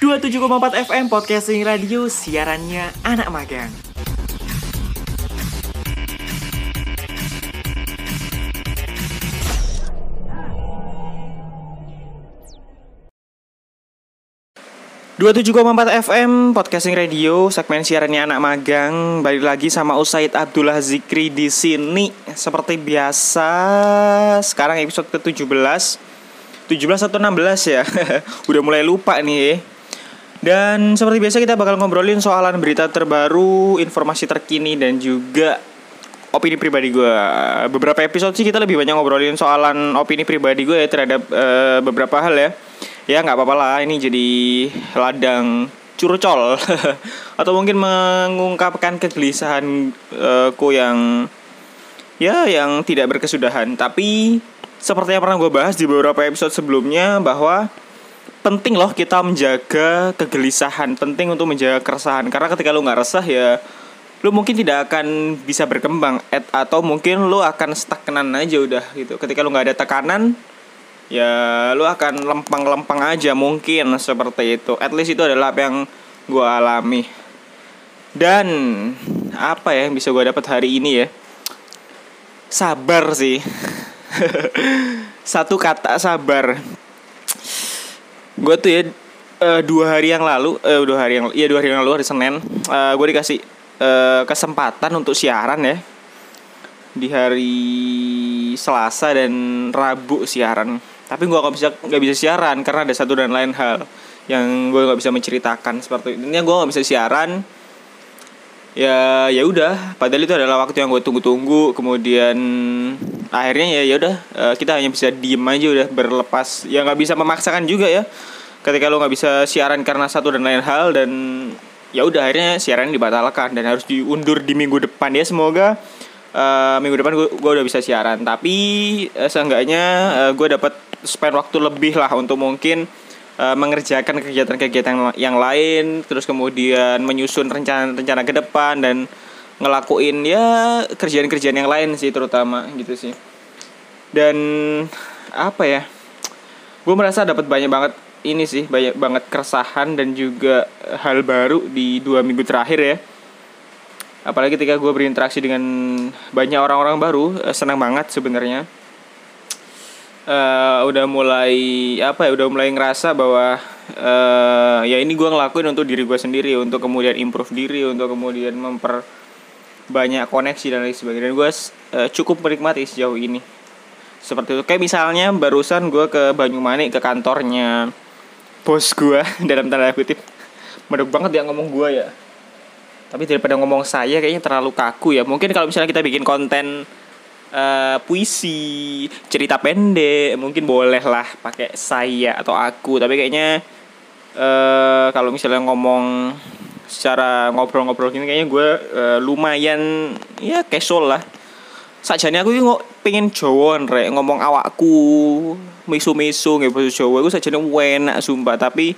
27,4 FM Podcasting Radio Siarannya anak magang. Dua tujuh empat FM Podcasting Radio segmen siarannya anak magang. Balik lagi sama Usaid Abdullah Zikri di sini. Seperti biasa sekarang episode ke 17 17 atau 16 ya? Udah mulai lupa nih dan seperti biasa kita bakal ngobrolin soalan berita terbaru, informasi terkini dan juga opini pribadi gue. Beberapa episode sih kita lebih banyak ngobrolin soalan opini pribadi gue ya terhadap uh, beberapa hal ya. Ya nggak apa-apa lah, ini jadi ladang curcol atau mungkin mengungkapkan kegelisahanku uh, yang ya yang tidak berkesudahan. Tapi seperti yang pernah gue bahas di beberapa episode sebelumnya bahwa penting loh kita menjaga kegelisahan penting untuk menjaga keresahan. Karena ketika lu nggak resah ya lu mungkin tidak akan bisa berkembang at, atau mungkin lu akan stagnan aja udah gitu. Ketika lu nggak ada tekanan ya lu akan lempang-lempang aja mungkin seperti itu. At least itu adalah apa yang gue alami. Dan apa ya yang bisa gue dapat hari ini ya? Sabar sih. Satu kata sabar gue tuh ya uh, dua hari yang lalu uh, dua hari yang iya dua hari yang lalu hari senin uh, eh, gue dikasih uh, kesempatan untuk siaran ya. Di hari selasa dan rabu siaran. Tapi gue nggak bisa nggak bisa siaran karena ada satu dan lain hal yang gue nggak bisa menceritakan seperti ini. Gue nggak bisa siaran ya ya udah. Padahal itu adalah waktu yang gue tunggu-tunggu. Kemudian akhirnya ya ya udah uh, kita hanya bisa diem aja udah berlepas. Ya nggak bisa memaksakan juga ya. Ketika lo nggak bisa siaran karena satu dan lain hal dan ya udah akhirnya siaran dibatalkan. Dan harus diundur di minggu depan ya semoga uh, minggu depan gue udah bisa siaran. Tapi uh, seenggaknya uh, gue dapat spend waktu lebih lah untuk mungkin uh, mengerjakan kegiatan-kegiatan yang lain terus kemudian menyusun rencana-rencana ke depan dan ngelakuin ya kerjaan-kerjaan yang lain sih terutama gitu sih. Dan apa ya gue merasa dapat banyak banget ini sih banyak banget keresahan dan juga hal baru di dua minggu terakhir ya. Apalagi ketika gue berinteraksi dengan banyak orang-orang baru eh, senang banget sebenarnya uh, udah mulai apa ya udah mulai ngerasa bahwa uh, ya ini gue ngelakuin untuk diri gue sendiri untuk kemudian improve diri untuk kemudian memper banyak koneksi dan lain sebagainya. Gue uh, cukup menikmati sejauh ini. Seperti itu. Kayak misalnya barusan gue ke Banyumanik ke kantornya bos gue dalam tanda kutip. Medok banget dia ngomong gue ya. Tapi daripada ngomong saya kayaknya terlalu kaku ya. Mungkin kalau misalnya kita bikin konten uh, puisi cerita pendek mungkin boleh lah pakai saya atau aku. Tapi kayaknya uh, kalau misalnya ngomong secara ngobrol-ngobrol gini kayaknya gue uh, lumayan ya casual lah. Sajane aku nggak pengen Jawa rek. Ngomong awakku misu-misu nggak bahasa Jawa. Aku sajane enak sumpah. Tapi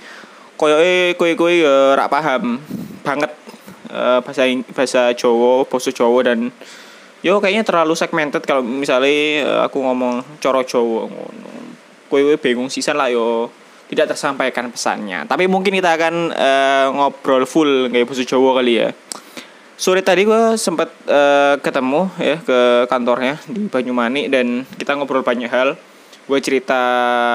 koyo eh koyo koyo ya rak paham banget uh, bahasa bahasa Jawa bahasa Jawa dan yo kayaknya terlalu segmented kalau misalnya uh, aku ngomong coro Jawa ngono koyo bingung sisan lah yo tidak tersampaikan pesannya. Tapi mungkin kita akan uh, ngobrol full kayak bahasa Jawa kali ya. Sore tadi gue sempat uh, ketemu ya ke kantornya di Banyumanik dan kita ngobrol banyak hal. Gue cerita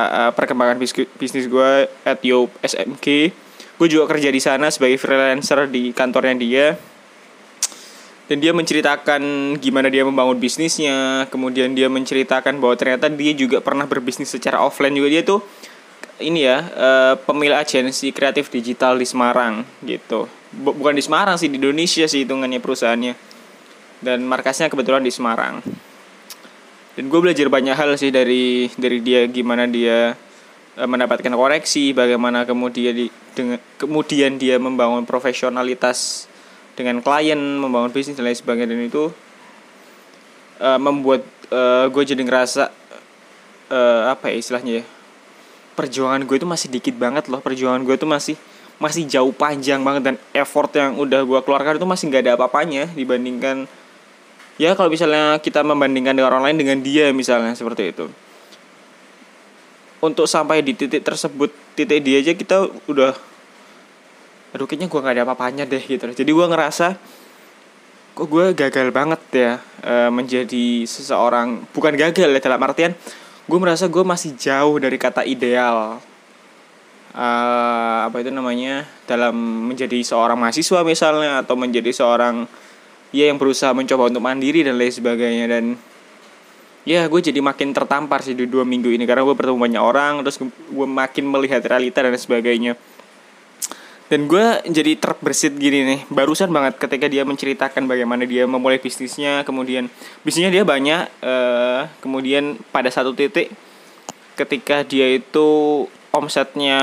uh, perkembangan bis bisnis gue at Yo SMK. Gue juga kerja di sana sebagai freelancer di kantornya dia. Dan dia menceritakan gimana dia membangun bisnisnya, kemudian dia menceritakan bahwa ternyata dia juga pernah berbisnis secara offline juga. Dia tuh ini ya uh, pemilik agensi kreatif digital di Semarang gitu. Bukan di Semarang sih di Indonesia sih hitungannya perusahaannya. Dan markasnya kebetulan di Semarang. Dan gue belajar banyak hal sih dari dari dia gimana dia uh, mendapatkan koreksi bagaimana kemudian di dengan kemudian dia membangun profesionalitas dengan klien membangun bisnis dan lain sebagainya. Dan itu uh, membuat uh, gue jadi ngerasa uh, apa ya istilahnya ya perjuangan gue itu masih dikit banget loh. Perjuangan gue itu masih masih jauh panjang banget dan effort yang udah gue keluarkan itu masih nggak ada apa-apanya dibandingkan ya kalau misalnya kita membandingkan dengan orang lain dengan dia misalnya seperti itu. Untuk sampai di titik tersebut titik dia aja kita udah aduh kayaknya gue nggak ada apa-apanya deh gitu. Loh jadi gue ngerasa kok gue gagal banget ya uh, menjadi seseorang bukan gagal ya dalam artian gue merasa gue masih jauh dari kata ideal. Uh, apa itu namanya dalam menjadi seorang mahasiswa misalnya atau menjadi seorang ya yang berusaha mencoba untuk mandiri dan lain sebagainya. Dan ya gue jadi makin tertampar sih di dua minggu ini karena gue bertemu banyak orang terus gue makin melihat realita dan sebagainya dan gue jadi terbersit gini nih barusan banget ketika dia menceritakan bagaimana dia memulai bisnisnya kemudian bisnisnya dia banyak uh, kemudian pada satu titik ketika dia itu omsetnya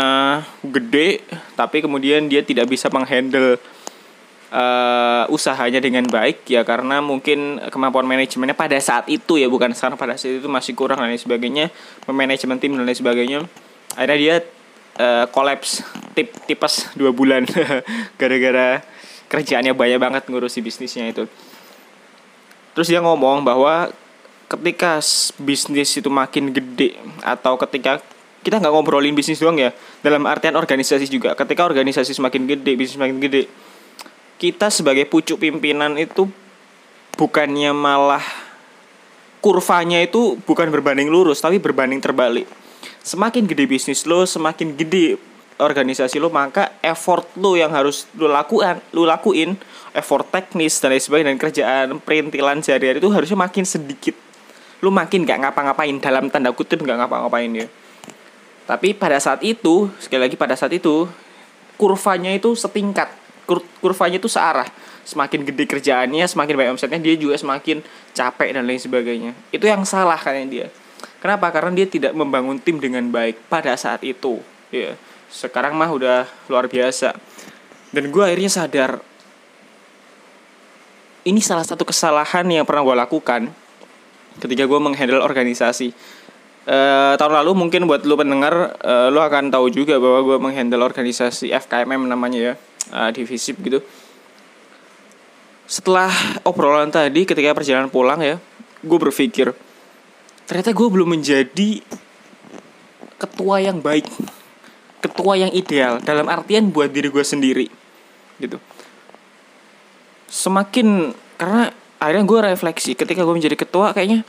gede tapi kemudian dia tidak bisa menghandle uh, usahanya dengan baik ya karena mungkin kemampuan manajemennya pada saat itu ya bukan sekarang pada saat itu masih kurang dan lain sebagainya manajemen tim dan lain sebagainya. Akhirnya dia uh, kolaps tip tipes dua bulan gara-gara kerjaannya banyak banget ngurusi bisnisnya itu terus dia ngomong bahwa ketika bisnis itu makin gede atau ketika kita nggak ngobrolin bisnis doang ya dalam artian organisasi juga ketika organisasi semakin gede bisnis semakin gede kita sebagai pucuk pimpinan itu bukannya malah kurvanya itu bukan berbanding lurus tapi berbanding terbalik. Semakin gede bisnis lo, semakin gede organisasi lo, maka effort lo yang harus lo lakukan, lo lakuin, effort teknis dan lain sebagainya dan kerjaan perintilan sehari-hari itu harusnya makin sedikit. Lo makin gak ngapa-ngapain dalam tanda kutip gak ngapa-ngapain ya. Tapi pada saat itu, sekali lagi pada saat itu, kurvanya itu setingkat kur kurvanya itu searah semakin gede kerjaannya semakin banyak omsetnya dia juga semakin capek dan lain sebagainya itu yang salah kayaknya dia kenapa? Karena dia tidak membangun tim dengan baik pada saat itu. Ya sekarang mah udah luar biasa. Dan gue akhirnya sadar ini salah satu kesalahan yang pernah gue lakukan ketika gue menghandle organisasi. Uh, tahun lalu mungkin buat lu pendengar uh, lu akan tahu juga bahwa gue menghandle organisasi FKMM namanya ya uh, di FISIP gitu. Setelah obrolan tadi ketika perjalanan pulang ya gue berpikir ternyata gue belum menjadi ketua yang baik ketua yang ideal dalam artian buat diri gue sendiri gitu. Semakin karena akhirnya gue refleksi ketika gue menjadi ketua kayaknya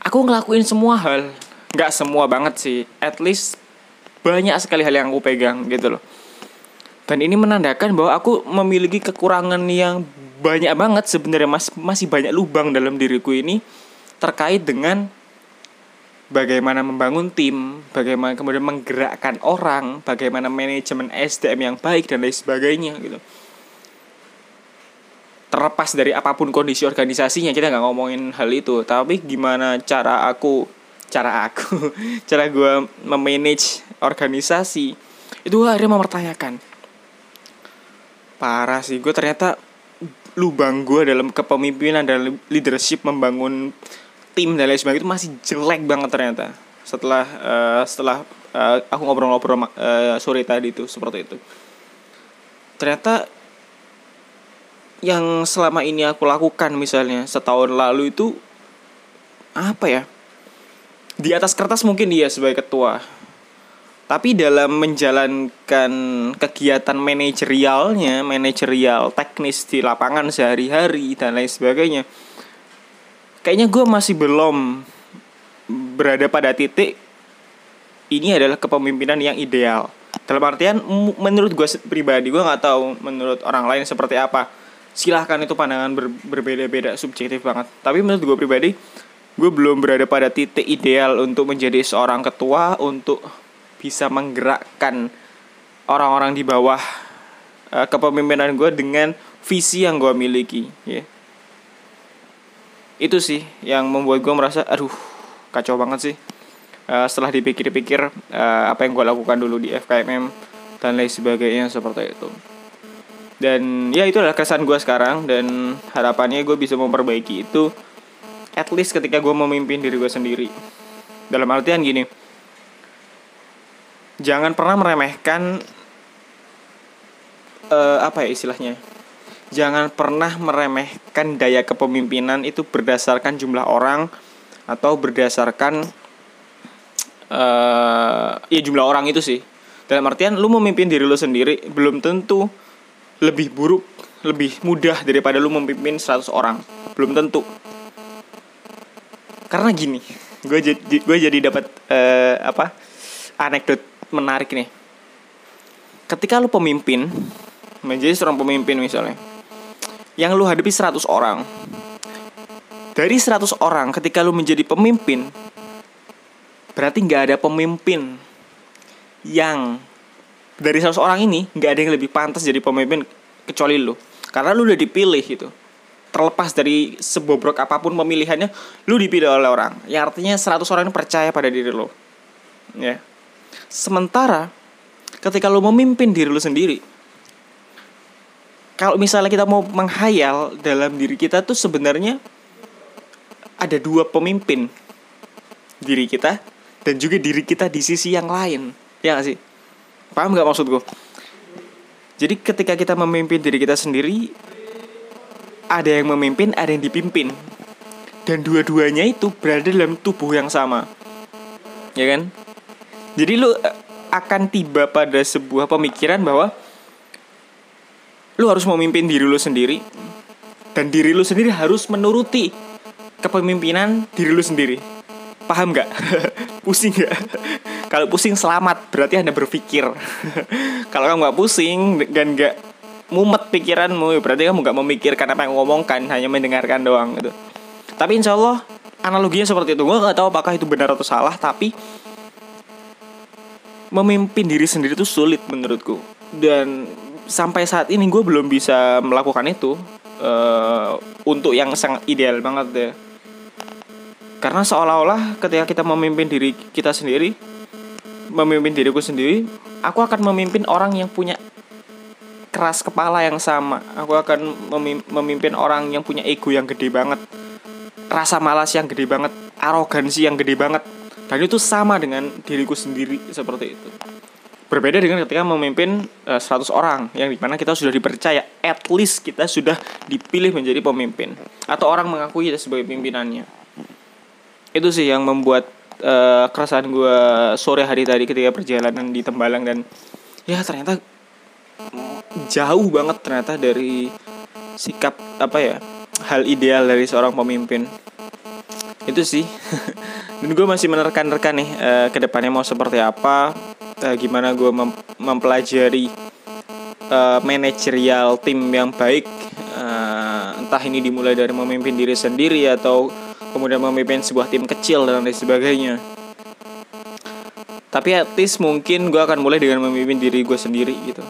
aku ngelakuin semua hal nggak semua banget sih at least banyak sekali hal yang aku pegang gitu loh. Dan ini menandakan bahwa aku memiliki kekurangan yang banyak banget sebenarnya mas masih banyak lubang dalam diriku ini terkait dengan bagaimana membangun tim, bagaimana kemudian menggerakkan orang, bagaimana manajemen SDM yang baik dan lain sebagainya gitu. Terlepas dari apa pun kondisi organisasinya kita nggak ngomongin hal itu, tapi gimana cara aku, cara aku, cara gue memanage organisasi itu akhirnya mempertanyakan parah sih gue ternyata lubang gue dalam kepemimpinan dan leadership membangun tim dan lain sebagainya itu masih jelek banget ternyata. Setelah uh, setelah uh, aku ngobrol-ngobrol uh, sore tadi itu seperti itu. Ternyata yang selama ini aku lakukan misalnya setahun lalu itu apa ya? Di atas kertas mungkin dia sebagai ketua. Tapi dalam menjalankan kegiatan manajerialnya, manajerial teknis di lapangan sehari-hari dan lain sebagainya, kayaknya gue masih belum berada pada titik ini adalah kepemimpinan yang ideal. Dalam artian, menurut gue pribadi, gue nggak tahu menurut orang lain seperti apa. Silahkan itu pandangan ber berbeda-beda, subjektif banget. Tapi menurut gue pribadi, gue belum berada pada titik ideal untuk menjadi seorang ketua, untuk bisa menggerakkan orang-orang di bawah uh, kepemimpinan gue dengan visi yang gue miliki yeah. Itu sih yang membuat gue merasa aduh kacau banget sih. Uh, setelah dipikir-pikir uh, apa yang gue lakukan dulu di FKMM dan lain sebagainya seperti itu. Dan ya itu adalah kesan gue sekarang dan harapannya gue bisa memperbaiki itu at least ketika gue memimpin diri gue sendiri. Dalam artian gini jangan pernah meremehkan uh, apa ya istilahnya jangan pernah meremehkan daya kepemimpinan itu berdasarkan jumlah orang atau berdasarkan uh, ya jumlah orang itu sih. Dalam artian lu memimpin diri lu sendiri belum tentu lebih buruk lebih mudah daripada lu memimpin 100 orang. Belum tentu. Karena gini gue jadi gue jadi dapat uh, apa anekdot menarik nih. Ketika lu pemimpin menjadi seorang pemimpin misalnya yang lu hadapi 100 orang. Dari 100 orang ketika lu menjadi pemimpin berarti nggak ada pemimpin yang dari 100 orang ini nggak ada yang lebih pantas jadi pemimpin kecuali lu. Karena lu udah dipilih gitu. Terlepas dari sebobrok apa pun pemilihannya lu dipilih oleh orang. Yang artinya 100 orang ini percaya pada diri lo ya. Sementara ketika lu memimpin diri lu sendiri kalau misalnya kita mau menghayal dalam diri kita tuh sebenarnya ada dua pemimpin diri kita dan juga diri kita di sisi yang lain ya gak sih paham nggak maksudku jadi ketika kita memimpin diri kita sendiri ada yang memimpin, ada yang dipimpin. Dan dua-duanya itu berada dalam tubuh yang sama. Ya kan? Jadi lu eh, akan tiba pada sebuah pemikiran bahwa lu harus memimpin diri lu sendiri dan diri lu sendiri harus menuruti kepemimpinan diri lu sendiri. Paham nggak? pusing nggak? Kalau pusing selamat, berarti anda berpikir. Kalau kamu nggak pusing dan nggak mumet pikiranmu, ya berarti kamu nggak memikirkan apa yang ngomongkan, hanya mendengarkan doang gitu. Tapi insya Allah analoginya seperti itu. Gue nggak tahu apakah itu benar atau salah, tapi memimpin diri sendiri itu sulit menurutku. Dan sampai saat ini gue belum bisa melakukan itu uh, untuk yang sangat ideal banget deh. Karena seolah-olah ketika kita memimpin diri kita sendiri, memimpin diriku sendiri, aku akan memimpin orang yang punya keras kepala yang sama. Aku akan memimpin orang yang punya ego yang gede banget. Rasa malas yang gede banget, arogansi yang gede banget. Dan itu sama dengan diriku sendiri seperti itu. Berbeda dengan ketika memimpin uh, eh, 100 orang yang di mana kita sudah dipercaya, at least kita sudah dipilih menjadi pemimpin atau orang mengakui kita sebagai pimpinannya. Itu sih yang membuat uh, keresahan gue sore hari tadi ketika perjalanan di Tembalang dan ya ternyata jauh banget ternyata dari sikap apa ya hal ideal dari seorang pemimpin itu sih. Dan gue masih menerkan-nerkan nih uh, ke depannya mau seperti apa uh, gimana gue mem mempelajari uh, manajerial tim yang baik uh, entah ini dimulai dari memimpin diri sendiri atau kemudian memimpin sebuah tim kecil dan lain sebagainya. Tapi at least mungkin gue akan mulai dengan memimpin diri gue sendiri gitu